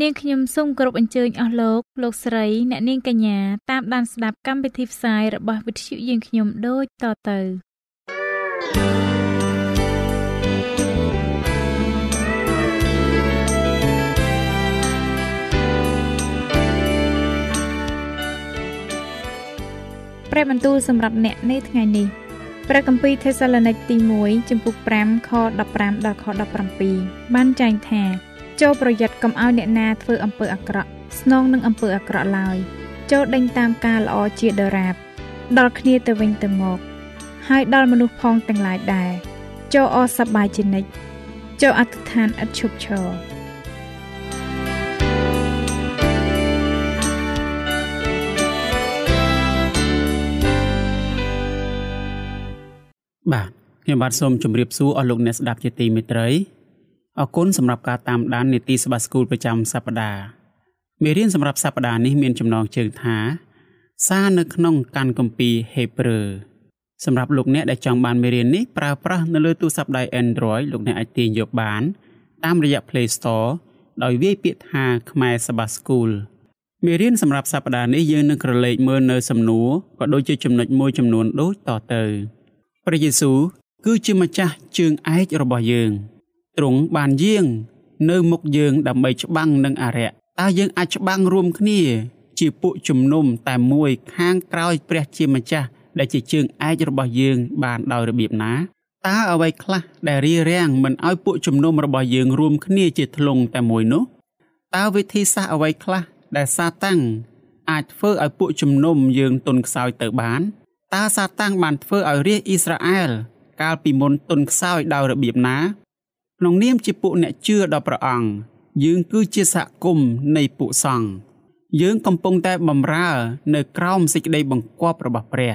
នាងខ្ញុំសូមគោរពអញ្ជើញអស់លោកលោកស្រីអ្នកនាងកញ្ញាតាមដានស្ដាប់កម្មវិធីផ្សាយរបស់វិទ្យុយើងខ្ញុំដូចតទៅព្រះបន្ទូលសម្រាប់អ្នកនៅថ្ងៃនេះព្រះគម្ពីរថេសាឡូនីកទី1ចំពុក5ខ15ដល់ខ17បានចែងថា ចូលប្រយ័ត្នកុំឲ្យអ្នកណាធ្វើអំពើអាក្រក់ស្នងនឹងអំពើអាក្រក់ឡើយចូលដេញតាមការល្អជាដរាប ដល់គ្នាទៅវិញទៅមក ហើយដល់មនុស្សផងទាំងឡាយដែរចូលអសប្បាយជានិច្ចចូលអធិដ្ឋានឥតឈប់ឈរបាទខ្ញុំបាទសូមជម្រាបសួរអស់លោកអ្នកស្ដាប់ជាទីមេត្រី អរគុណសម្រាប់ការតាមដាននីតិសភាស្គូលប្រចាំសប្ដាហ៍មេរៀនសម្រាប់សប្ដាហ៍នេះមានចំណងជើងថា សារនៅក្នុងកាន់គម្ពីរហេព្រើរសម្រាប់លោកអ្នកដែលចង់បានមេរៀននេះប្រើប្រាស់នៅលើទូរស័ព្ទដៃ Android លោកអ្នកអាចទាញយកបាន តាមរយៈ Play Store ដោយវាយពាក្យថាខ្មែរសភាស្គូលមេរៀនសម្រាប់សប្ដាហ៍នេះយើងនឹងក្រឡេកមើលនៅសំណួរក៏ដូចជាចំណុចមួយចំនួនដូចតទៅព្រះយេស៊ូវគឺជាម្ចាស់ជើងឯករបស់យើង ទ្រង់បានយាង នៅមុខយើងដើម្បីច្បាំងនឹងអរិយតើយើងអាចច្បាំងរួមគ្នា ជាពួកជំនុំតែមួយខាងក្រោយព្រះជាម្ចាស់ដែលជាជើងឯករបស់យើងបានដោយរបៀបណាតើអ្វីខ្លះដែលរារាំងមិនឲ្យពួកជំនុំរបស់យើងរួមគ្នាជាធ្លុងតែមួយនោះតើវិធីសាស្ត្រអ្វីខ្លះដែលសាតាំងអាចធ្វើឲ្យពួកជំនុំយើងទន់ខ្សោយទៅបានតើសាតាំងបានធ្វើឲ្យរាជអ៊ីស្រាអែលកាលពីមុនទុនខ្សោយដោយរបៀបណា ក្នុងនាមជាពួកអ្នកជឿដល់ព្រះអង្គយើងគឺជាសហគមន៍នៃពួកសង្ឃយើងកំពុងតែបម្រើ នៅក្រោមសេចក្តីបង្គាប់របស់ព្រះ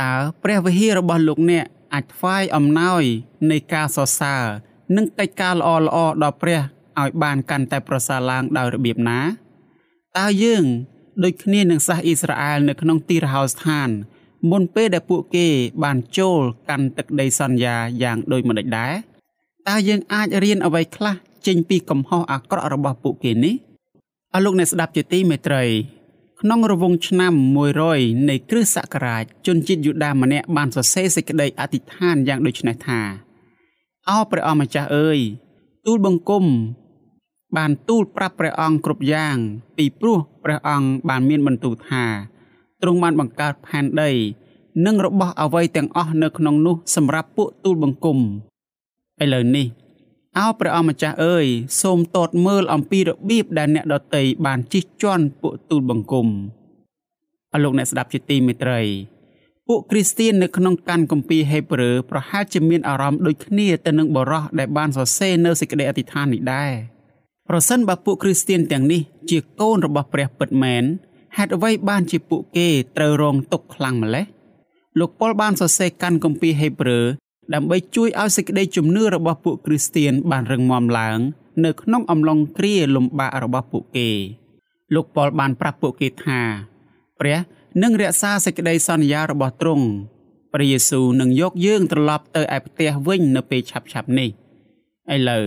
តើព្រះវិហាររបស់លោកអ្នកអាចថ្វាយអំណោយនៃការសរសើរនិងកិច្ចការល្អល្អដល់ព្រះឲ្យបានកាន់តែប្រសើរឡើងដោយរបៀបណាតើយើងដូចគ្នានឹងសាសអ៊ីស្រាអែលនៅក្នុងទីរហោស្ថាន មុនពេលដែលពួកគេបានចូលកាន់ទឹកដីសន្យាយ៉ាងដូចម្តេចដែរ តើយើងអាចរៀនអ្វីខ្លះចេញពីកំហុសអាក្រក់របស់ពួកគេនេះអរលោកអ្នកស្ដាប់ជាទីមេត្រីក្នុងរង្វង់ឆ្នាំ100នៃគ្រិស្តសករាជជនជាតិយូដាម្នាក់បានសរសេរសេចក្តីអធិដ្ឋានយ៉ាងដូចនេះថាអោព្រះអម្ចាស់អើយទូលបង្គំបានទូលប្រាប់ព្រះអង្គគ្រប់យ៉ាង ពីព្រោះព្រះអង្គបានមានបន្ទូលថាទ្រង់បានបង្កើតផែនដី និងរបស់អ្វីទាំងអស់នៅក្នុងនោះសម្រាប់ពួកទូលបង្គំ ឥឡូវនេះអោព្រះអម្ចាស់អើយសូមតតមើលអំពីរបៀបដែលអ្នកដតីបានជិះជាន់ពួកទូលបង្គំអរលោកអ្នកស្ដាប់ជាទីមេត្រីពួកគ្រីស្ទៀននៅក្នុងកាន់គម្ពីរហេព្រើរប្រហែលជាមានអារម្មណ៍ដូចគ្នាទៅនឹងបរិះដែលបានសរសេរនៅសេចក្តីអធិដ្ឋាននេះដែរប្រសិនបើពួកគ្រីស្ទៀនទាំងនេះជាកូនរបស់ព្រះពិតមែនហេតុអ្វីបានជាពួកគេត្រូវរងទុក្ខខ្លាំងម្ល៉េះលោកប៉ុលបានសរសេរកាន់គម្ពីរហេព្រើរ ដើម្បីជួយឲ្យសេចក្តីជំនឿរបស់ពួកគ្រីស្ទៀនបានរឹងមាំឡើង នៅក្នុងអំឡុងគ្រាលំបាករបស់ពួកគេ លោកប៉ុលបានប្រាប់ពួកគេថាព្រះនឹងរក្សាសេចក្តីសន្យារបស់ទ្រង់ព្រះយេស៊ូវនឹងយកយើងត្រឡប់ទៅឯផ្ទះវិញនៅពេលឆាប់ឆាប់នេះឥឡូវ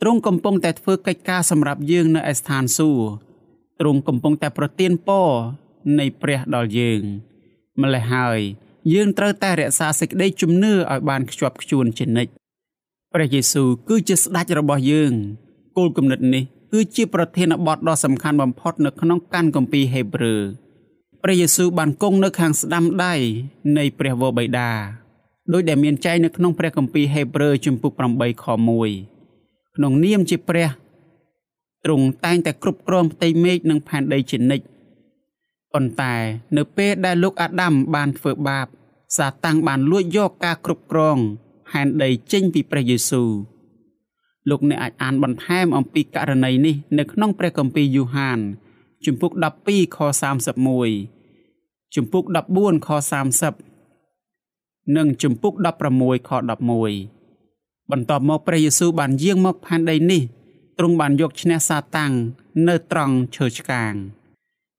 ទ្រង់កំពុងតែធ្វើកិច្ចការសម្រាប់យើងនៅឯស្ថានសួគ៌ទ្រង់កំពុងតែប្រទានពរនៃព្រះដល់យើងម្ល៉េះហើយ យើងត្រូវតែរក្សាសេចក្តីជំនឿឲ្យបានខ្ជាប់ខ្ជួនជានិច្ចព្រះយេស៊ូវគឺជាស្ដេចរបស់យើងគោលគំនិតនេះគឺជាប្រធានបទដ៏សំខាន់បំផុតនៅក្នុងកាន់គម្ពីរហេព្រើរព្រះយេស៊ូវបានគង់នៅខាងស្ដាំដៃនៃព្រះវរបិតាដោយដែលមានចែងនៅក្នុងព្រះគម្ពីរហេព្រើរជំពូក8ខ1ក្នុងនាមជាព្រះទ្រង់តែងតែគ្រប់គ្រងផ្ទៃមេឃនិងផែនដីជានិច្ច ប៉ុន្តែនៅពេលដែលលោកអាដាមបានធ្វើបាប សាតាំងបានលួចយកការគ្រប់គ្រងផែនដីចេញពីព្រះយេស៊ូវលោកអ្នកអាចអានបន្ថែមអំពីករណីនេះនៅក្នុងព្រះគម្ពីរយូហាន ជំពូក12ខ31ជំពូក14ខ30និងជំពូក16ខ11បន្ទាប់មកព្រះយេស៊ូវបានយាងមកផែនដីនេះទ្រង់បានយកឈ្នះសាតាំងនៅត្រង់ឈើឆ្កាង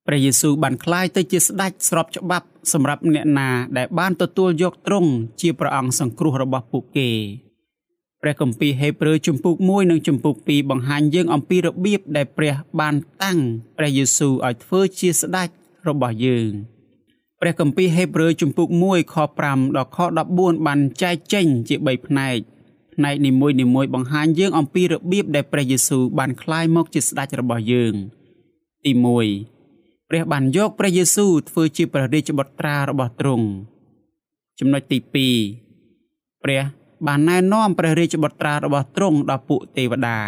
ព្រះយេស៊ូវបានក្លាយទៅជាស្ដេចស្របច្បាប់សម្រាប់អ្នកណាដែលបានទទួលយកទ្រង់ជាព្រះអង្គសង្គ្រោះរបស់ពួកគេព្រះគម្ពីរហេព្រើរជំពូក1និងជំពូក2បង្ហាញយើងអំពីរបៀបដែលព្រះបានតាំងព្រះយេស៊ូវឲ្យធ្វើជាស្ដេចរបស់យើងព្រះគម្ពីរហេព្រើរជំពូក1ខ5ដល់ខ14បានចែកចេញជា3ផ្នែកផ្នែកនីមួយៗបង្ហាញយើងអំពីរបៀបដែលព្រះយេស៊ូវបានក្លាយមកជាស្ដេចរបស់យើងទី1 ព្រះបានយកព្រះយេស៊ូវធ្វើជាព្រះរាជបុត្រារបស់ទ្រង់ចំណុចទី2ព្រះបានណែនាំព្រះរាជបុត្រារបស់ទ្រង់ដល់ពួកទេវតា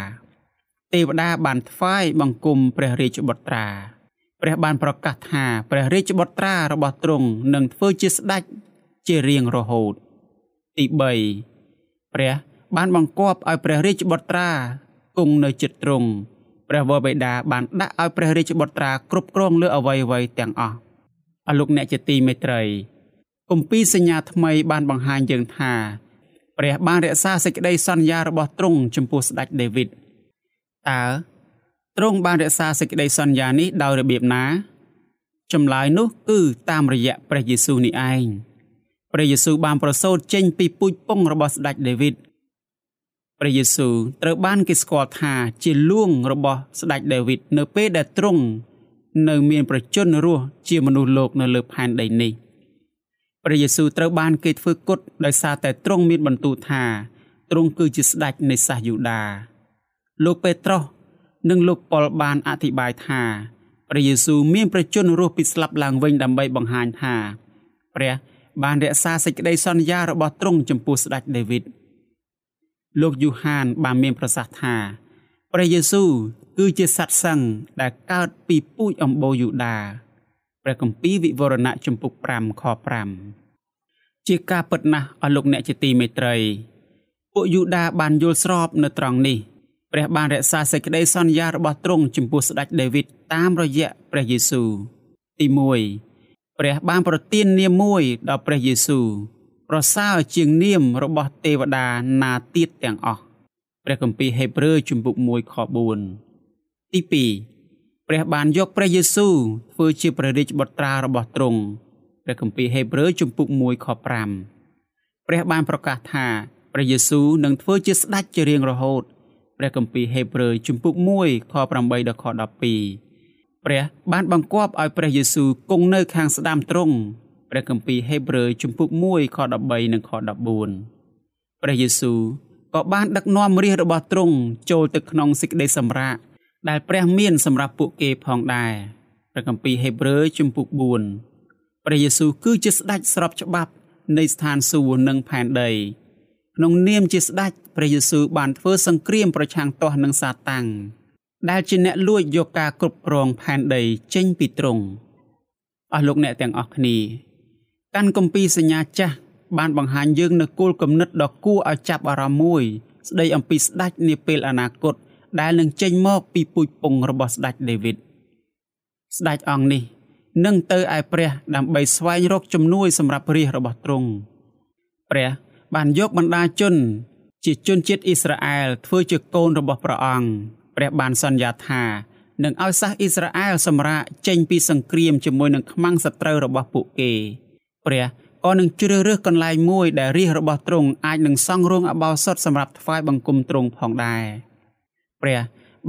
ទេវតាបានថ្វាយបង្គំព្រះរាជបុត្រាព្រះបានប្រកាសថាព្រះរាជបុត្រារបស់ទ្រង់នឹងធ្វើជាស្ដេចជារៀងរហូតទី3ព្រះបានបង្គាប់ឲ្យព្រះរាជបុត្រាគង់នៅចិត្តទ្រង់ ព្រះវរបិតាបានដាក់ឲ្យព្រះរាជបុត្រាគ្រប់គ្រងលើអ្វីៗទាំងអស់អស់លោកអ្នកជាទីមេត្រីគម្ពីរសញ្ញាថ្មីបានបង្ហាញយើងថាព្រះបានរក្សាសេចក្តីសន្យារបស់ទ្រង់ចំពោះស្ដេចដេវីតតើទ្រង់បានរក្សាសេចក្តីសន្យានេះដោយរបៀបណាចម្លើយនោះគឺតាមរយៈព្រះយេស៊ូវនេះឯងព្រះយេស៊ូវបានប្រសូតចេញពីពូជពងរបស់ស្ដេចដេវីត ព្រះយេស៊ូវត្រូវបានគេស្គាល់ថាជាលួងរបស់ស្ដេចដាវីតនៅពេលដែលទ្រង់នៅមានប្រជញ្ញរស់ជាមនុស្សលោកនៅលើផែនដីនេះព្រះយេស៊ូវត្រូវបានគេធ្វើគុតដោយសារតែទ្រង់មានបន្ទូលថាទ្រង់គឺជាស្ដេចនៃសាសយូដាលោកពេត្រុសនិងលោកប៉ុលបានអធិប្បាយថាព្រះយេស៊ូវមានប្រជញ្ញរស់ពីស្លាប់ឡើងវិញដើម្បីបង្ហាញថាព្រះបានរក្សាសេចក្តីសន្យារបស់ទ្រង់ចំពោះស្ដេចដាវីត លោកយូហាន បានមានប្រសាសន៍ថាព្រះយេស៊ូវគឺជាសត្វសឹងដែលកើតពីពូជអម្បូរយូដាព្រះគម្ពីរវិវរណៈជំពូក5ខ5ជាការពិតណាស់អស់លោកអ្នកជាទីមេត្រី ពួកយូដាបានយល់ស្របនៅត្រង់នេះព្រះបានរក្សាសេចក្តីសន្យារបស់ទ្រង់ចំពោះស្ដេចដាវីតតាមរយៈព្រះយេស៊ូវទី1ព្រះបានប្រទាននាមមួយដល់ព្រះយេស៊ូវ ប្រសើរជាងនាមរបស់ទេវតាណាទៀតទាំងអស់ព្រះគម្ពីរហេព្រើរជំពូក1ខ4ទី2ព្រះបានយកព្រះយេស៊ូវធ្វើជាព្រះរាជបុត្រារបស់ទ្រង់ព្រះគម្ពីរហេព្រើរជំពូក1ខ5ព្រះបានប្រកាសថាព្រះយេស៊ូវនឹងធ្វើជាស្ដេចជារៀងរហូតព្រះគម្ពីរហេព្រើរជំពូក1ខ8ដល់ខ12ព្រះបានបង្គាប់ឲ្យព្រះយេស៊ូវគង់នៅខាងស្ដាំទ្រង់ ព្រះគម្ពីរហេព្រើរជំពូក1ខ13និងខ14ព្រះយេស៊ូវក៏បានដឹកនាំរាជរបស់ទ្រង់ចូលទៅក្នុងសេចក្តីសម្រាកដែលព្រះមានសម្រាប់ពួកគេផងដែរព្រះគម្ពីរហេព្រើរជំពូក4ព្រះយេស៊ូវគឺជាស្ដេចស្របច្បាប់នៃស្ថានសួគ៌និងផែនដីក្នុងនាមជាស្ដេចព្រះយេស៊ូវបានធ្វើសង្គ្រាមប្រឆាំងទាស់នឹងសាតាំងដែលជាអ្នកលួចយកការគ្រប់គ្រងផែនដីចេញពីទ្រង់អស់លោកអ្នកទាំងអស់គ្នា កាន់គម្ពីរសញ្ញាចាស់បានបង្ហាញយើងនូវគោលគំនិតដ៏គួរឲ្យចាប់អារម្មណ៍មួយ ស្ដីអំពីស្ដេចនាពេលអនាគតដែលនឹងចេញមកពីពូជពងរបស់ស្ដេចដេវីតស្ដេចអង្គនេះនឹងទៅឯព្រះដើម្បីស្វែងរកជំនួយសម្រាប់រាជរបស់ទ្រង់ព្រះបានយកបណ្ដាជន ជាជនជាតិអ៊ីស្រាអែលធ្វើជាកូនរបស់ព្រះអង្គព្រះបានសន្យាថានឹងឲ្យសាសអ៊ីស្រាអែលសម្រាកចេញពីសង្គ្រាមជាមួយនឹងខ្មាំងសត្រូវរបស់ពួកគេ ព្រះក៏នឹងជ្រើសរើសកន្លែងមួយដែលរាជរបស់ទ្រង់អាចនឹងសង់រោងអបោសុតសម្រាប់ថ្វាយបង្គំទ្រង់ផងដែរព្រះ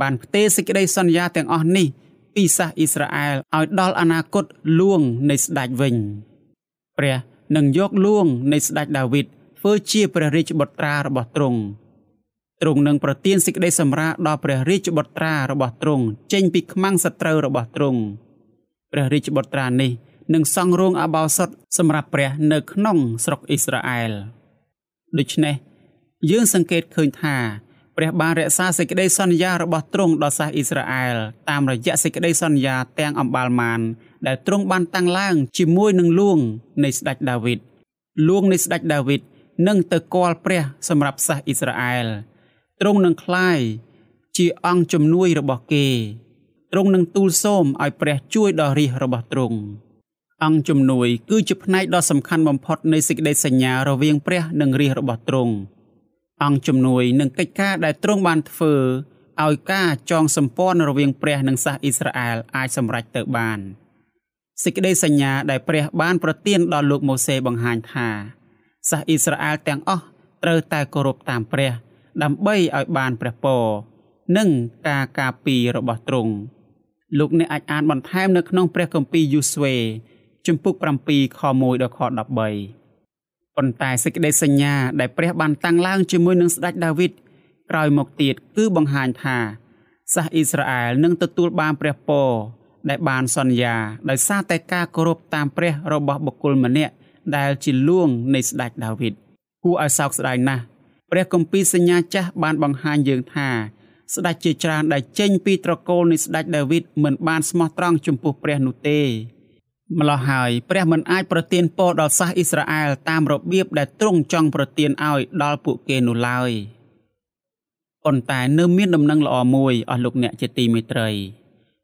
បានផ្ទេរសេចក្តីសន្យាទាំងអស់នេះពីសាសអ៊ីស្រាអែលឲ្យដល់អនាគតលួងនៃស្ដេចវិញព្រះនឹងយកលួងនៃស្ដេចដាវីតធ្វើជាព្រះរាជបុត្រារបស់ទ្រង់ទ្រង់នឹងប្រទានសេចក្តីសម្រាលដល់ព្រះរាជបុត្រារបស់ទ្រង់ចេញពីខ្មាំងសត្រូវរបស់ទ្រង់ព្រះរាជបុត្រានេះ និងសង់រោងអបោសុតសម្រាប់ព្រះនៅក្នុងស្រុកអ៊ីស្រាអែលដូច្នេះយើងសង្កេតឃើញថាព្រះបានរក្សាសេចក្តីសន្យារបស់ទ្រង់ដល់សាសអ៊ីស្រាអែលតាមរយៈសេចក្តីសន្យាទាំងអំបាលម៉ានដែលទ្រង់បានតាំងឡើងជាមួយនឹងលួងនៃស្ដេចដាវីតលួងនៃស្ដេចដាវីតនឹងទៅគាល់ព្រះសម្រាប់សាសអ៊ីស្រាអែល ទ្រង់នឹងคล้ายជាអង្គជំនួយរបស់គេទ្រង់នឹងទូលសូមឲ្យព្រះជួយដល់រាជរបស់ទ្រង់ អង្គជំនួយ គឺជាផ្នែកដ៏សំខាន់បំផុតនៃសេចក្តីសញ្ញារវាងព្រះនិងរាជរបស់ទ្រង់អង្គជំនួយនឹងកិច្ចការដែលទ្រង់បានធ្វើឲ្យការចងសម្ព័ន្ធរវាងព្រះនិងសាសអ៊ីស្រាអែលអាចសម្រេចទៅបានសេចក្តីសញ្ញាដែលព្រះបានប្រទានដល់លោកម៉ូសេបង្ហាញថាសាសអ៊ីស្រាអែលទាំងអស់ត្រូវតែគោរពតាមព្រះ ដើម្បីឲ្យបានព្រះពរនិងការការពាររបស់ទ្រង់លោកអ្នកអាចអានបន្ថែមនៅក្នុងព្រះគម្ពីរយូស្វេ ជំពូក7ខ1ដល់ខ13ប៉ុន្តែសេចក្តីសញ្ញាដែលព្រះបានតាំងឡើងជាមួយនឹងស្ដេចដាវីតក្រោយមកទៀតគឺបង្ហាញថាសាសអ៊ីស្រាអែលនឹងទទួលបានព្រះពរដែលបានសន្យាដោយសារតែការគោរពតាមព្រះរបស់បុគ្គលម្នាក់ដែលជាលួងនៃស្ដេចដាវីតគួរឲ្យសោកស្ដាយណាស់ព្រះគម្ពីរសញ្ញាចាស់បានបង្ហាញយើងថាស្ដេចជាច្រើនដែលចេញពីត្រកូលនៃស្ដេចដាវីតមិនបានស្មោះត្រង់ចំពោះព្រះនោះទេ ម្ល៉េះហើយព្រះមិនអាចប្រទានពរដល់សាសអ៊ីស្រាអែលតាមរបៀបដែលទ្រង់ចង់ប្រទានឲ្យដល់ពួកគេនោះឡើយប៉ុន្តែនៅមានដំណឹងល្អមួយអស់លោកអ្នកជាទីមេត្រី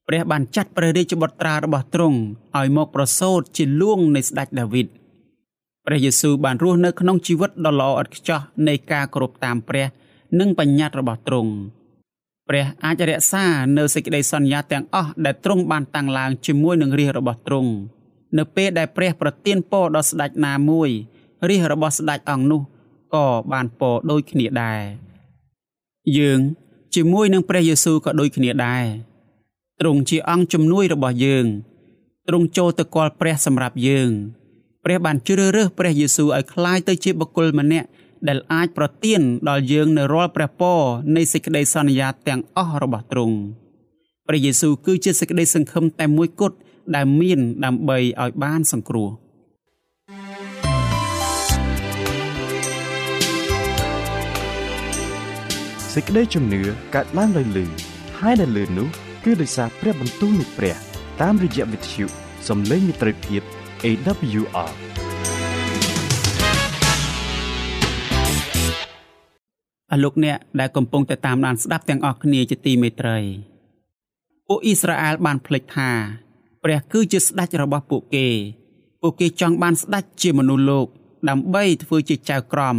ព្រះបានចាត់ព្រះរាជបុត្រារបស់ទ្រង់ឲ្យមកប្រសូតជាលួងនៃស្ដេចដាវីតព្រះយេស៊ូវបានរស់នៅក្នុងជីវិតដ៏ល្អឥតខ្ចោះនៃការគោរពតាមព្រះ និងបញ្ញត្តិរបស់ទ្រង់ ព្រះអាចរក្សានៅសេចក្តីសន្យាទាំងអស់ដែលទ្រង់បានតាំងឡើងជាមួយនឹងរាជរបស់ទ្រង់នៅពេលដែលព្រះប្រទានពរដល់ស្ដេចណាមួយរាជរបស់ស្ដេចអង្គនោះក៏បានពរដូចគ្នាដែរយើងជាមួយនឹងព្រះយេស៊ូវក៏ដូចគ្នាដែរទ្រង់ជាអង្គជំនួយរបស់យើងទ្រង់ចូលទៅគាល់ព្រះសម្រាប់យើងព្រះបានជ្រើសរើសព្រះយេស៊ូវឲ្យคล้ายទៅជាបុគ្គលម្នាក់ ដែលអាចប្រទានដល់យើងនៅរាល់ព្រះពរនៃសេចក្តីសន្យាទាំងអស់របស់ទ្រង់ព្រះយេស៊ូវគឺជាសេចក្តីសង្ឃឹមតែមួយគត់ដែលមានដើម្បីឲ្យបានសង្គ្រោះសេចក្តីជំនឿកើតឡើងដោយលឺហើយដែលលឺនោះគឺដោយសារព្រះបន្ទូលនៃព្រះតាមរយៈវិទ្យុសំឡេងមិត្តភាព AWR អស់លោកអ្នកដែលកំពុងតែតាមដានស្ដាប់ទាំងអស់គ្នាជាទីមេត្រីពួកអ៊ីស្រាអែលបានភ្លេចថាព្រះគឺជាស្ដេចរបស់ពួកគេ ពួកគេចង់បានស្ដេចជាមនុស្សលោក ដើម្បីធ្វើជាចៅក្រម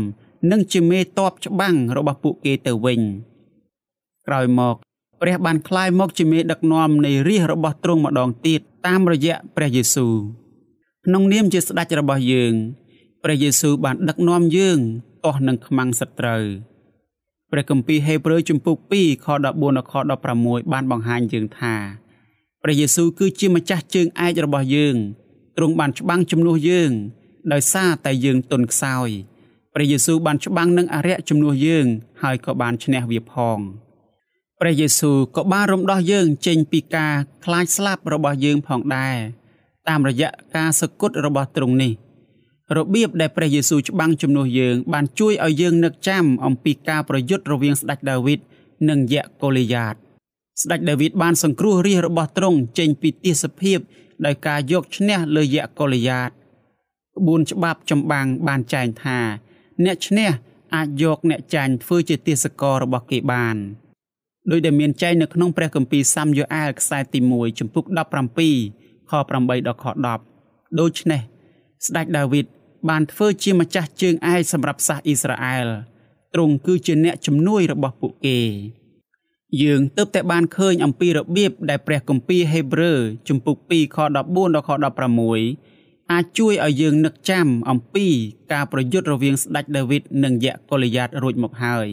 និងជាមេតបច្បាំងរបស់ពួកគេទៅវិញ ក្រោយមកព្រះបានក្លាយមកជាមេដឹកនាំនៃរាជរបស់ទ្រង់ម្ដងទៀតតាមរយៈព្រះយេស៊ូវក្នុងនាមជាស្ដេចរបស់យើងព្រះយេស៊ូវបានដឹកនាំយើងទាស់នឹងខ្មាំងសត្រូវ។ ព្រះគម្ពីរហេព្រើរជំពូក2ខ14ដល់ខ16បានបង្ហាញយើងថាព្រះយេស៊ូវគឺជាម្ចាស់ជើងឯករបស់យើងទ្រង់បានច្បាំងជំនួសយើង ដោយសារតែយើងទន់ខ្សោយព្រះយេស៊ូវបានច្បាំងនឹងអរិយជំនួសយើង ហើយក៏បានឈ្នះវាផងព្រះយេស៊ូវក៏បានរំដោះយើងចេញពីការខ្លាចស្លាប់របស់យើងផងដែរតាមរយៈការសគត់របស់ទ្រង់នេះ របៀបដែលព្រះយេស៊ូវច្បាំងជំនួសយើង បានជួយឲ្យយើងនឹកចាំអំពីការប្រយុទ្ធរវាងស្ដេចដាវីតនិងយៈកូលីយ៉ាតស្ដេចដាវីតបានសង្គ្រោះរាជរបស់ទ្រង់ចេញពីទាសភាពដោយការយកឈ្នះលើយៈកូលីយ៉ាតក្បួនច្បាប់ចម្បាំងបានចែងថា អ្នកឈ្នះអាចយកអ្នកចាញ់ធ្វើជាទាសកររបស់គេបានដោយដែលមានចែងនៅក្នុងព្រះគម្ពីរសាមយូអែលខ្សែទី1ចំពុក17ខ8ដល់ខ10ដូច្នេះ ស្ដេចដាវីតបានធ្វើជាម្ចាស់ជើងឯកសម្រាប់សាសអ៊ីស្រាអែលទ្រង់គឺជាអ្នកជំនួយរបស់ពួកគេ យើងទើបតែបានឃើញអំពីរបៀបដែលព្រះគម្ពីរហេព្រើរជំពូក2ខ14ដល់ខ16អាចជួយឲ្យយើងនឹកចាំអំពីការប្រយុទ្ធរវាងស្ដេចដាវីតនិងយៈកូលីយ៉ាតរួចមកហើយ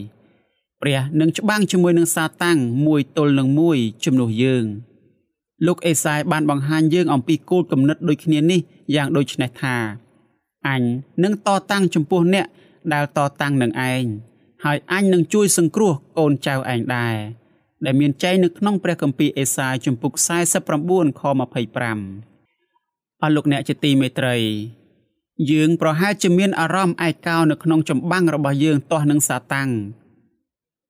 ព្រះនឹងច្បាំងជាមួយនឹងសាតាំងមួយទល់នឹងមួយជំនួសយើង លោកអេសាយបានបង្ហាញយើងអំពីគោលគំនិតដូចគ្នានេះយ៉ាងដូចនេះថាអញនឹងតតាំងចំពោះអ្នកដែលតតាំងនឹងឯងហើយអញនឹងជួយសង្គ្រោះកូនចៅឯងដែរដែលមានចែងនៅក្នុងព្រះគម្ពីរអេសាយជំពូក49ខ25អស់លោកអ្នកជាទីមេត្រី យើងប្រហែលជាមានអារម្មណ៍ឯកោនៅក្នុងចម្បាំងរបស់យើងទាស់នឹងសាតាំង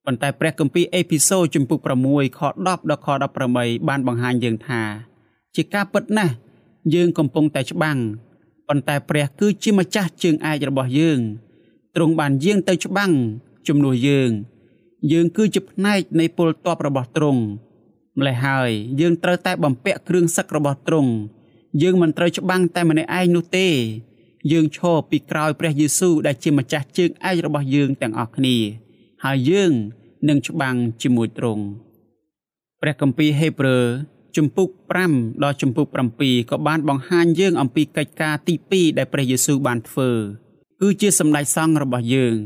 ប៉ុន្តែព្រះគម្ពីរអេពីសូតជំពូក6ខ10ដល់ខ18បានបង្ហាញយើងថា ជាការពិតណាស់យើងកំពុងតែច្បាំងប៉ុន្តែព្រះគឺជាម្ចាស់ជើងឯករបស់យើងទ្រង់បានយាងទៅច្បាំងជំនួសយើង យើងគឺជាផ្នែកនៃពលតបរបស់ទ្រង់ម្លេះហើយយើងត្រូវតែបំពាក់គ្រឿងសឹករបស់ទ្រង់យើងមិនត្រូវច្បាំងតែម្នាក់ឯងនោះទេ យើងឈរពីក្រោយព្រះយេស៊ូវដែលជាម្ចាស់ជើងឯករបស់យើងទាំងអស់គ្នា ហើយយើងនឹងច្បាំងជាមួយទ្រង់ព្រះគម្ពីរហេព្រើរជំពូក5ដល់ជំពូក7ក៏បានបង្ហាញយើងអំពីកិច្ចការទី2ដែលព្រះយេស៊ូវបានធ្វើគឺជាសម្ដេចសង្ឃរបស់យើង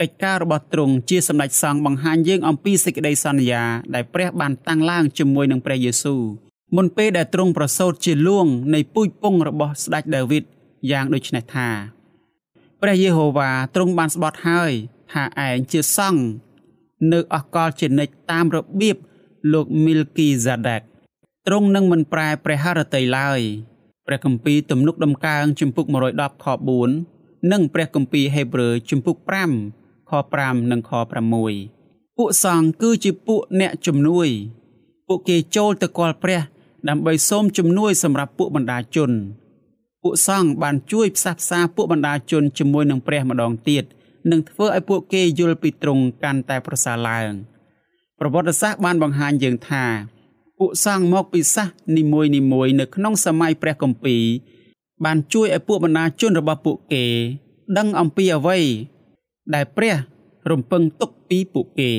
កិច្ចការរបស់ទ្រង់ជាសម្ដេចសង្ឃបង្ហាញយើងអំពីសេចក្តីសន្យាដែលព្រះបានតាំងឡើងជាមួយនឹងព្រះយេស៊ូវមុនពេលដែលទ្រង់ប្រសូតជាលួងនៃពូជពងរបស់ស្ដេចដាវីតយ៉ាងដូចនេះថាព្រះយេហូវ៉ាទ្រង់បានស្បត់ហើយ ថាឯងជាសង្ឃនៅអកលជានិច្ចតាមរបៀបលោកមីលគីហ្សាដេកទ្រង់នឹងមិនប្រែព្រះハរតីឡើយព្រះគម្ពីរទំនុកដំកើងជំពូក110ខ4និងព្រះគម្ពីរហេព្រើរជំពូក5ខ5និងខ6ពួកសង្ឃគឺជាពួកអ្នកជំនួយ ពួកគេចូលទៅគាល់ព្រះ ដើម្បីសូមជំនួយសម្រាប់ពួកបណ្ដាជន ពួកសង្ឃបានជួយផ្សះផ្សាពួកបណ្ដាជនជាមួយនឹងព្រះម្ដងទៀត និងធ្វើឲ្យពួកគេយល់ពីទ្រង់កាន់តែប្រសើរឡើង ប្រវត្តិសាស្ត្របានបង្ហាញយើងថាពួកសង្ឃមកពីសាសនីមួយនីមួយនៅក្នុងសម័យព្រះគម្ពីរបានជួយឲ្យពួកបណ្ដាជនរបស់ពួកគេ ដឹងអំពីអ្វីដែលព្រះរំពឹងទុកពីពួកគេ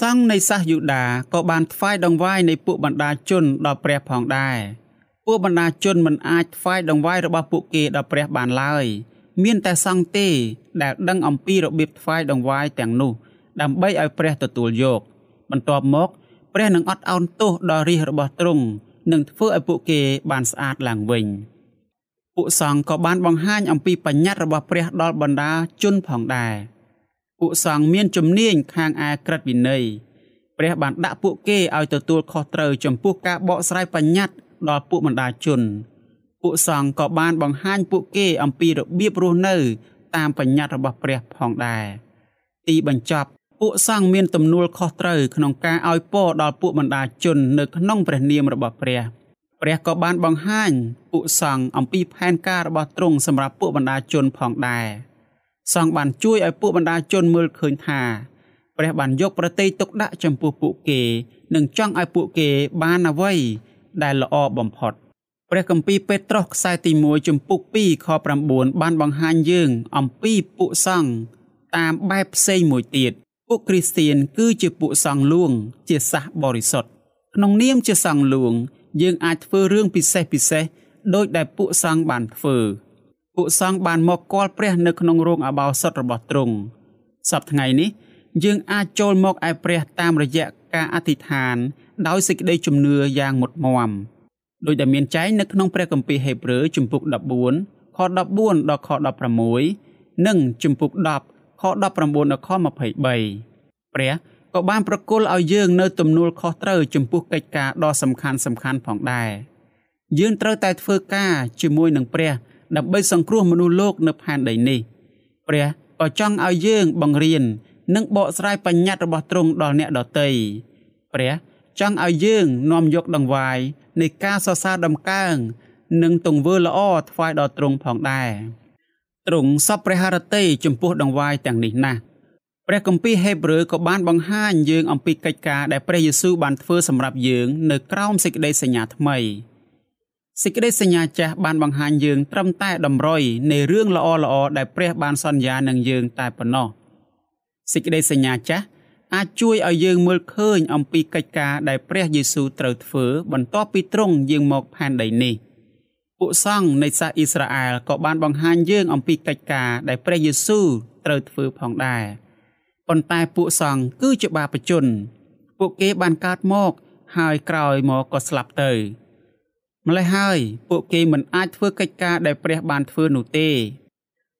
សង្ឃនៃសាសយូដាក៏បានថ្វាយដង្វាយនៃពួកបណ្ដាជនដល់ព្រះផងដែរពួកបណ្ដាជនមិនអាចថ្វាយដង្វាយរបស់ពួកគេដល់ព្រះបានឡើយ មានតែសង្ឃទេ ដែលដឹងអំពីរបៀបថ្វាយដង្វាយទាំងនោះ ដើម្បីឲ្យព្រះទទួលយក បន្ទាប់មកព្រះនឹងអត់ឱនទោសដល់រាជរបស់ទ្រង់និងធ្វើឲ្យពួកគេបានស្អាតឡើងវិញពួកសង្ឃក៏បានបង្ហាញអំពីបញ្ញត្តិរបស់ព្រះដល់បណ្ដាជនផងដែរពួកសង្ឃមានជំនាញខាងឯក្រឹតវិន័យព្រះបានដាក់ពួកគេឲ្យទទួលខុសត្រូវចំពោះការបកស្រាយបញ្ញត្តិដល់ពួកបណ្ដាជន ពួកសង្ឃក៏បានបង្ហាញពួកគេអំពីរបៀបរស់នៅ តាមបញ្ញត្តិរបស់ព្រះផងដែរទីបញ្ចប់ពួកសង្ឃមានទំនួលខុសត្រូវក្នុងការឲ្យពរដល់ពួកបណ្ដាជននៅក្នុងព្រះនាមរបស់ព្រះព្រះក៏បានបង្ហាញពួកសង្ឃអំពីផែនការរបស់ទ្រង់សម្រាប់ពួកបណ្ដាជនផងដែរសង្ឃបានជួយឲ្យពួកបណ្ដាជនមើលឃើញថាព្រះបានយកប្រតិទុកដាក់ចំពោះពួកគេ និងចង់ឲ្យពួកគេបានអ្វីដែលល្អបំផុត ព្រះគម្ពីរពេត្រុសខ្សែទី1ជំពូក2ខ9បានបង្ហាញយើង អំពីពួកសង្ឃតាមបែបផ្សេងមួយទៀតពួកគ្រីស្ទៀនគឺជាពួកសង្ឃលួង ជាសាសបរិសុទ្ធក្នុងនាមជាសង្ឃលួង យើងអាចធ្វើរឿងពិសេសពិសេសដោយដែលពួកសង្ឃបានធ្វើពួកសង្ឃបានមកគាល់ព្រះនៅក្នុងរោងអបោសុតរបស់ទ្រង់សប្តាហ៍ថ្ងៃនេះ យើងអាចចូលមកឯព្រះតាមរយៈការអធិដ្ឋាន ដោយសេចក្តីជំនឿយ៉ាងមុតមម ដោយដែលមានចែងនៅក្នុងព្រះគម្ពីរហេព្រើរជំពូក14ខ14ដល់ខ16និងជំពូក10ខ19ដល់ខ23ព្រះក៏បានប្រគល់ឲ្យយើងនៅទំនួលខុសត្រូវចំពោះកិច្ចការដ៏សំខាន់សំខាន់ផងដែរយើងត្រូវតែធ្វើការជាមួយនឹងព្រះ ដើម្បីសង្គ្រោះមនុស្សលោកនៅផែនដីនេះព្រះក៏ចង់ឲ្យយើងបង្រៀននិងបកស្រាយបញ្ញត្តិរបស់ទ្រង់ដល់អ្នកដទៃព្រះ ចង់ឲ្យយើងនាំយកដង្វាយនៃការសរសើរដំកើងនិងទង្វើល្អថ្វាយដល់ទ្រង់ផងដែរទ្រង់សពព្រះハរតីចំពោះដង្វាយទាំងនេះណាស់ព្រះគម្ពីរហេព្រើរក៏បានបង្ហាញយើងអំពីកិច្ចការដែលព្រះយេស៊ូវបានធ្វើសម្រាប់យើងនៅក្រោមសេចក្តីសញ្ញាថ្មីសេចក្តីសញ្ញាចាស់បានបង្ហាញយើងត្រឹមតែតម្រុយនៃរឿងល្អល្អដែលព្រះបានសន្យានឹងយើងតែប៉ុណ្ណោះសេចក្តីសញ្ញាចាស់ អាចជួយឲ្យយើងមើលឃើញអំពីកិច្ចការដែលព្រះយេស៊ូវត្រូវធ្វើ បន្ទាប់ពីទ្រង់យាងមកផែនដីនេះពួកសង្ឃនៃសាសអ៊ីស្រាអែលក៏បានបង្ហាញយើងអំពីកិច្ចការដែលព្រះយេស៊ូវត្រូវធ្វើផងដែរប៉ុន្តែពួកសង្ឃគឺជាបាបជន ពួកគេបានកើតមកហើយក្រោយមកក៏ស្លាប់ទៅម្ល៉េះហើយពួកគេមិនអាចធ្វើកិច្ចការដែលព្រះបានធ្វើនោះទេ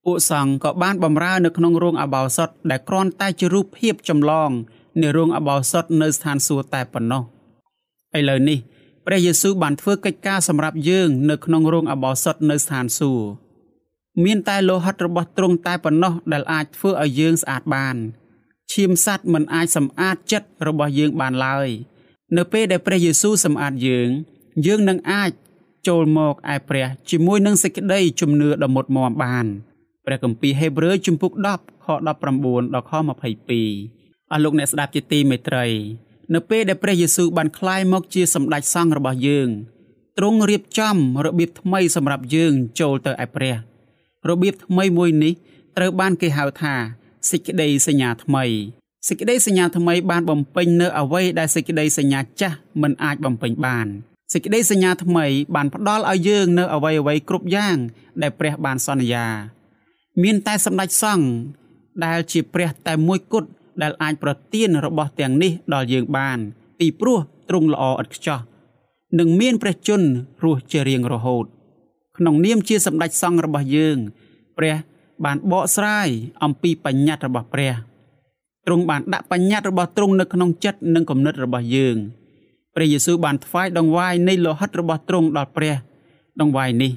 ពួកសង្ឃក៏បានបម្រើនៅក្នុងរោងអបោសុតដែលគ្រាន់តែជារូបភាពចម្លងនៃរោងអបោសុតនៅស្ថានសួគ៌តែប៉ុណ្ណោះឥឡូវនេះព្រះយេស៊ូវបានធ្វើកិច្ចការសម្រាប់យើងនៅក្នុងរោងអបោសុតនៅស្ថានសួគ៌មានតែលោហិតរបស់ទ្រង់តែប៉ុណ្ណោះដែលអាចធ្វើឲ្យយើងស្អាតបានឈាមសត្វមិនអាចសម្អាតចិត្តរបស់យើងបានឡើយ នៅពេលដែលព្រះយេស៊ូវសម្អាតយើង យើងនឹងអាចចូលមកឯព្រះជាមួយនឹងសេចក្តីជំនឿដ៏មុតមមបាន ព្រះគម្ពីរហេព្រើរជំពូក10ខ19ដល់ខ22អស់លោកអ្នកស្ដាប់ជាទីមេត្រី នៅពេលដែលព្រះយេស៊ូវបានក្លាយមកជាសម្ដេចសង្ឃរបស់យើងទ្រង់រៀបចំរបៀបថ្មីសម្រាប់យើងចូលទៅឯព្រះរបៀបថ្មីមួយនេះត្រូវបានគេហៅថាសេចក្តីសញ្ញាថ្មីសេចក្តីសញ្ញាថ្មីបានបំពេញនៅអ្វីដែលសេចក្តីសញ្ញាចាស់មិនអាចបំពេញបានសេចក្តីសញ្ញាថ្មីបានផ្ដល់ឲ្យយើងនៅអ្វីអ្វីគ្រប់យ៉ាងដែលព្រះបានសន្យា មានតែសម្ដេចសង្ឃដែលជាព្រះតែមួយគត់ដែលអាចប្រទានរបស់ទាំងនេះដល់យើងបាន ពីព្រោះទ្រង់ល្អឥតខ្ចោះនិងមានព្រះជន្មរស់ជារៀងរហូត ក្នុងនាមជាសម្ដេចសង្ឃរបស់យើង ព្រះបានបកស្រាយអំពីបញ្ញត្តិរបស់ព្រះទ្រង់បានដាក់បញ្ញត្តិរបស់ទ្រង់នៅក្នុងចិត្តនិងគំនិតរបស់យើងព្រះយេស៊ូវបានថ្វាយដង្វាយនៃលោហិតរបស់ទ្រង់ដល់ព្រះដង្វាយនេះ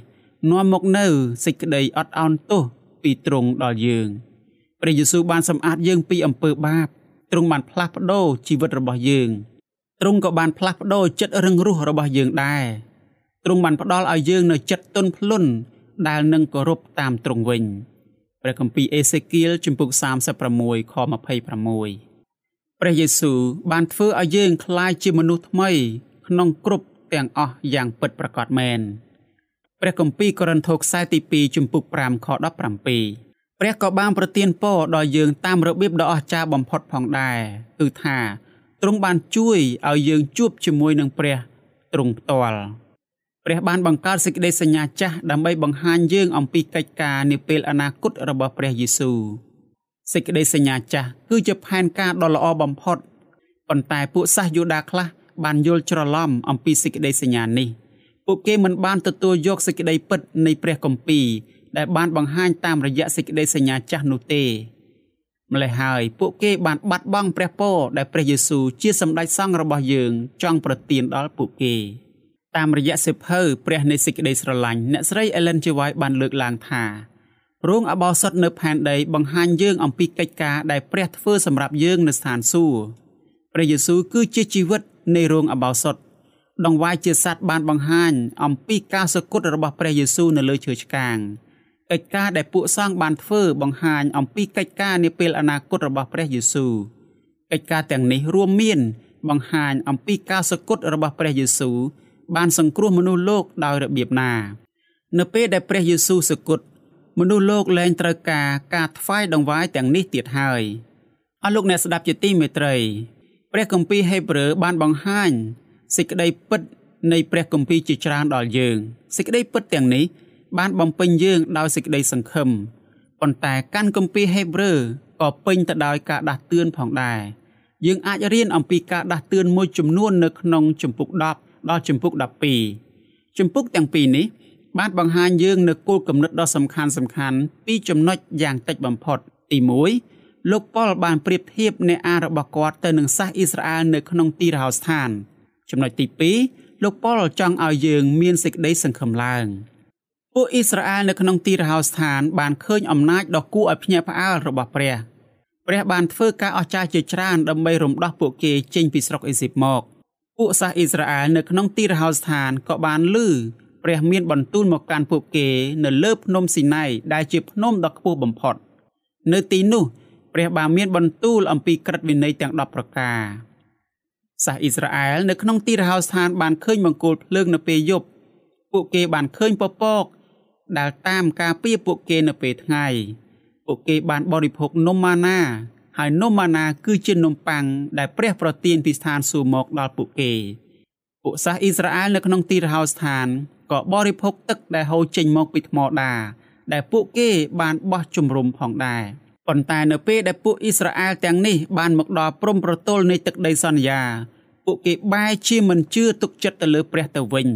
នាំមកនៅសេចក្តីអត់ឱនទោស ពីទ្រង់ដល់យើងព្រះយេស៊ូវបានសម្អាតយើងពីអំពើបាបទ្រង់បានផ្លាស់ប្ដូរជីវិតរបស់យើងទ្រង់ក៏បានផ្លាស់ប្ដូរចិត្តរឹងរូសរបស់យើងដែរទ្រង់បានផ្ដល់ឲ្យយើងនៅចិត្តទន់ភ្លន់ដែលនឹងគោរពតាមទ្រង់វិញព្រះគម្ពីរអេសេគៀលជំពូក36ខ26ព្រះយេស៊ូវបានធ្វើឲ្យយើងក្លាយជាមនុស្សថ្មី ក្នុងគ្រប់ទាំងអស់យ៉ាងពិតប្រាកដមែន ព្រះគម្ពីរកូរិនថូសខ្សែទី2ជំពូក5ខ17ព្រះក៏បានប្រទានពរដល់យើងតាមរបៀបដ៏អស្ចារ្យបំផុតផងដែរគឺថាទ្រង់បានជួយឲ្យយើងជួបជាមួយនឹងព្រះទ្រង់ផ្ទាល់ព្រះបានបង្កើតសេចក្តីសញ្ញាចាស់ដើម្បីបង្ហាញយើងអំពីកិច្ចការនាពេលអនាគតរបស់ព្រះយេស៊ូវសេចក្តីសញ្ញាចាស់គឺជាផែនការដ៏ល្អបំផុតប៉ុន្តែពួកសាសយូដាខ្លះបានយល់ច្រឡំអំពីសេចក្តីសញ្ញានេះ ពួកគេមិនបានទទួលយកសេចក្តីពិតនៃព្រះគម្ពីរដែលបានបង្ហាញតាមរយៈសេចក្តីសញ្ញាចាស់នោះទេម្ល៉េះហើយពួកគេបានបាត់បង់ព្រះពរដែលព្រះយេស៊ូវជាសម្ដេចសង្ឃរបស់យើងចង់ប្រទានដល់ពួកគេតាមរយៈសិភៅព្រះនៃសេចក្តីស្រឡាញ់អ្នកស្រី Ellen G. White បានលើកឡើងថារោងអបោសុតនៅផែនដីបង្ហាញយើងអំពីកិច្ចការដែលព្រះធ្វើសម្រាប់យើងនៅស្ថានសួគ៌ព្រះយេស៊ូវគឺជាជីវិតនៃរោងអបោសុត ដងវាយជាសត្វបានបង្ហាញ អំពីការសគត់របស់ព្រះយេស៊ូវនៅលើឈើឆ្កាងកិច្ចការដែលពួកសង្ឃបានធ្វើបង្ហាញអំពីកិច្ចការនាពេលអនាគតរបស់ព្រះយេស៊ូវកិច្ចការទាំងនេះរួមមាន បង្ហាញអំពីការសគត់របស់ព្រះយេស៊ូវបានសង្គ្រោះមនុស្សលោកដោយរបៀបណា នៅពេលដែលព្រះយេស៊ូវសគត់មនុស្សលោកលែងត្រូវការការថ្វាយដង្វាយទាំងនេះទៀតហើយអស់លោកអ្នកស្ដាប់ជាទីមេត្រី ព្រះគម្ពីរហេព្រើរបានបង្ហាញ សេចក្តីពិតនៃព្រះគម្ពីរជាច្រើនដល់យើងសេចក្តីពិតទាំងនេះបានបំពេញយើងដោយសេចក្តីសង្ឃឹមប៉ុន្តែកាន់គម្ពីរហេព្រើរក៏ពេញទៅដោយការដាស់តឿនផងដែរយើងអាចរៀនអំពីការដាស់តឿនមួយចំនួននៅក្នុងជំពូក10ដល់ជំពូក12ជំពូកទាំងពីរនេះបានបង្ហាញយើងនូវគោលគំនិតដ៏សំខាន់សំខាន់ពីរចំណុចយ៉ាងតិចបំផុតទី1លោកប៉ុលបានប្រៀបធៀបអ្នកអារបស់គាត់ទៅនឹងសាសអ៊ីស្រាអែលនៅក្នុងទីរហោស្ថាន ចំណុចទី2លោកប៉ុលចង់ឲ្យយើងមានសេចក្តីសង្ឃឹមឡើងពួកអ៊ីស្រាអែលនៅក្នុងទីរហោស្ថានបានឃើញអំណាចដ៏គួរឲ្យភ្ញាក់ផ្អើលរបស់ព្រះព្រះបានធ្វើការអស្ចារ្យជាច្រើនដើម្បីរំដោះពួកគេចេញពីស្រុកអេស៊ីបមកពួកសាសអ៊ីស្រាអែលនៅក្នុងទីរហោស្ថានក៏បានលឺព្រះមានបន្ទូលមកកាន់ពួកគេនៅលើភ្នំស៊ីណៃដែលជាភ្នំដ៏ខ្ពស់បំផុត នៅទីនោះព្រះបានមានបន្ទូលអំពីក្រឹតវិន័យទាំង10ប្រការ សាសអ៊ីស្រាអែលនៅក្នុងទីរហោស្ថានបានឃើញបង្គោលភ្លើងនៅពេលយប់ពួកគេបានឃើញពពក ដែលតាមការពារពួកគេនៅពេលថ្ងៃពួកគេបានបរិភោគនំម៉ាណា ហើយនំម៉ាណាគឺជានំប៉័ងដែលព្រះប្រទានពីស្ថានសួគ៌មកដល់ពួកគេពួកសាសអ៊ីស្រាអែលនៅក្នុងទីរហោស្ថានក៏បរិភោគទឹកដែលហូរចេញមកពីថ្មដាដែលពួកគេបានបោះជំរុំផងដែរ ប៉ុន្តែនៅពេលដែលពួកអ៊ីស្រាអែលទាំងនេះបានមកដល់ព្រំប្រទល់នៃទឹកដីសន្យា ពួកគេបែរជាមិនជឿទុកចិត្តទៅលើព្រះទៅវិញ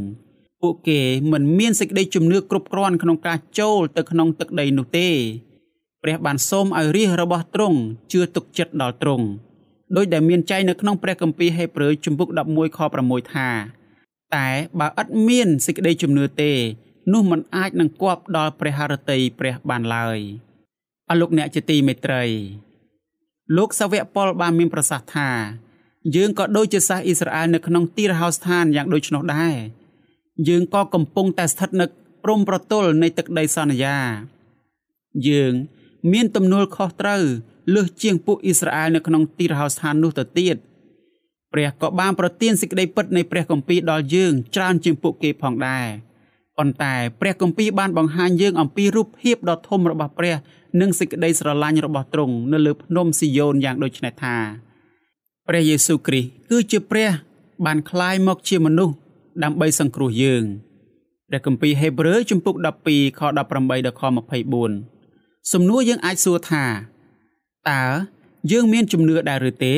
ពួកគេមិនមានសេចក្តីជំនឿគ្រប់គ្រាន់ក្នុងការចូលទៅក្នុងទឹកដីនោះទេ ព្រះបានសូមឲ្យរាជរបស់ទ្រង់ជឿទុកចិត្តដល់ទ្រង់ដោយដែលមានចែងនៅក្នុងព្រះគម្ពីរហេព្រើរជំពូក11ខ6ថាតែបើឥតមានសេចក្តីជំនឿទេ នោះមិនអាចនឹងគប់ដល់ព្រះハរតីព្រះបានឡើយ អរលោកអ្នកជាទីមេត្រី លោកសាវកប៉ុលបានមានប្រសាសន៍ថាយើងក៏ដូចជាសាសអ៊ីស្រាអែលនៅក្នុងទីរហោស្ថានយ៉ាងដូច្នោះដែរយើងក៏កំពុងតែស្ថិតនៅព្រំប្រទល់នៃទឹកដីសន្យា យើងមានទំនួលខុសត្រូវលើសជាងពួកអ៊ីស្រាអែលនៅក្នុងទីរហោស្ថាននោះទៅទៀតព្រះក៏បានប្រទានសេចក្តីពិតនៃព្រះគម្ពីរដល់យើងច្រើនជាងពួកគេផងដែរប៉ុន្តែព្រះគម្ពីរបានបង្ហាញយើងអំពីរូបភាពដ៏ធំរបស់ព្រះ និងសេចក្តីស្រឡាញ់របស់ទ្រង់នៅលើភ្នំស៊ីយ៉ូនយ៉ាងដូចនេះថាព្រះយេស៊ូវគ្រីស្ទគឺជាព្រះ បានក្លាយមកជាមនុស្សដើម្បីសង្គ្រោះយើងព្រះគម្ពីរហេព្រើរជំពូក12ខ18ដល់ខ24សំណួរយើងអាចសួរថាតើយើងមានជំនឿដែរឬទេ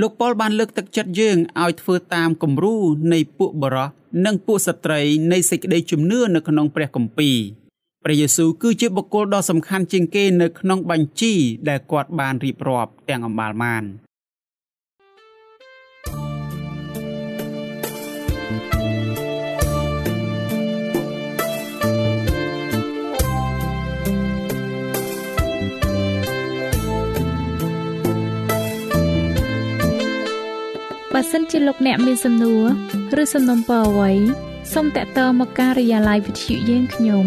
លោកប៉ុលបានលើកទឹកចិត្តយើងឲ្យធ្វើតាមគំរូនៃពួកបរិសនិងពួកស្ត្រីនៃសេចក្តីជំនឿនៅក្នុងព្រះគម្ពីរ ព្រះយេស៊ូវគឺជាបុគ្គលដ៏សំខាន់ជាងគេនៅក្នុងបញ្ជីដែលគាត់បានរៀបរាប់ទាំងអម្បាលម៉ានបើសិនជាលោកអ្នកមានសំណួរឬសំណុំពរអ្វីសូមតាក់ទងមកការិយាល័យវិទ្យុយើងខ្ញុំ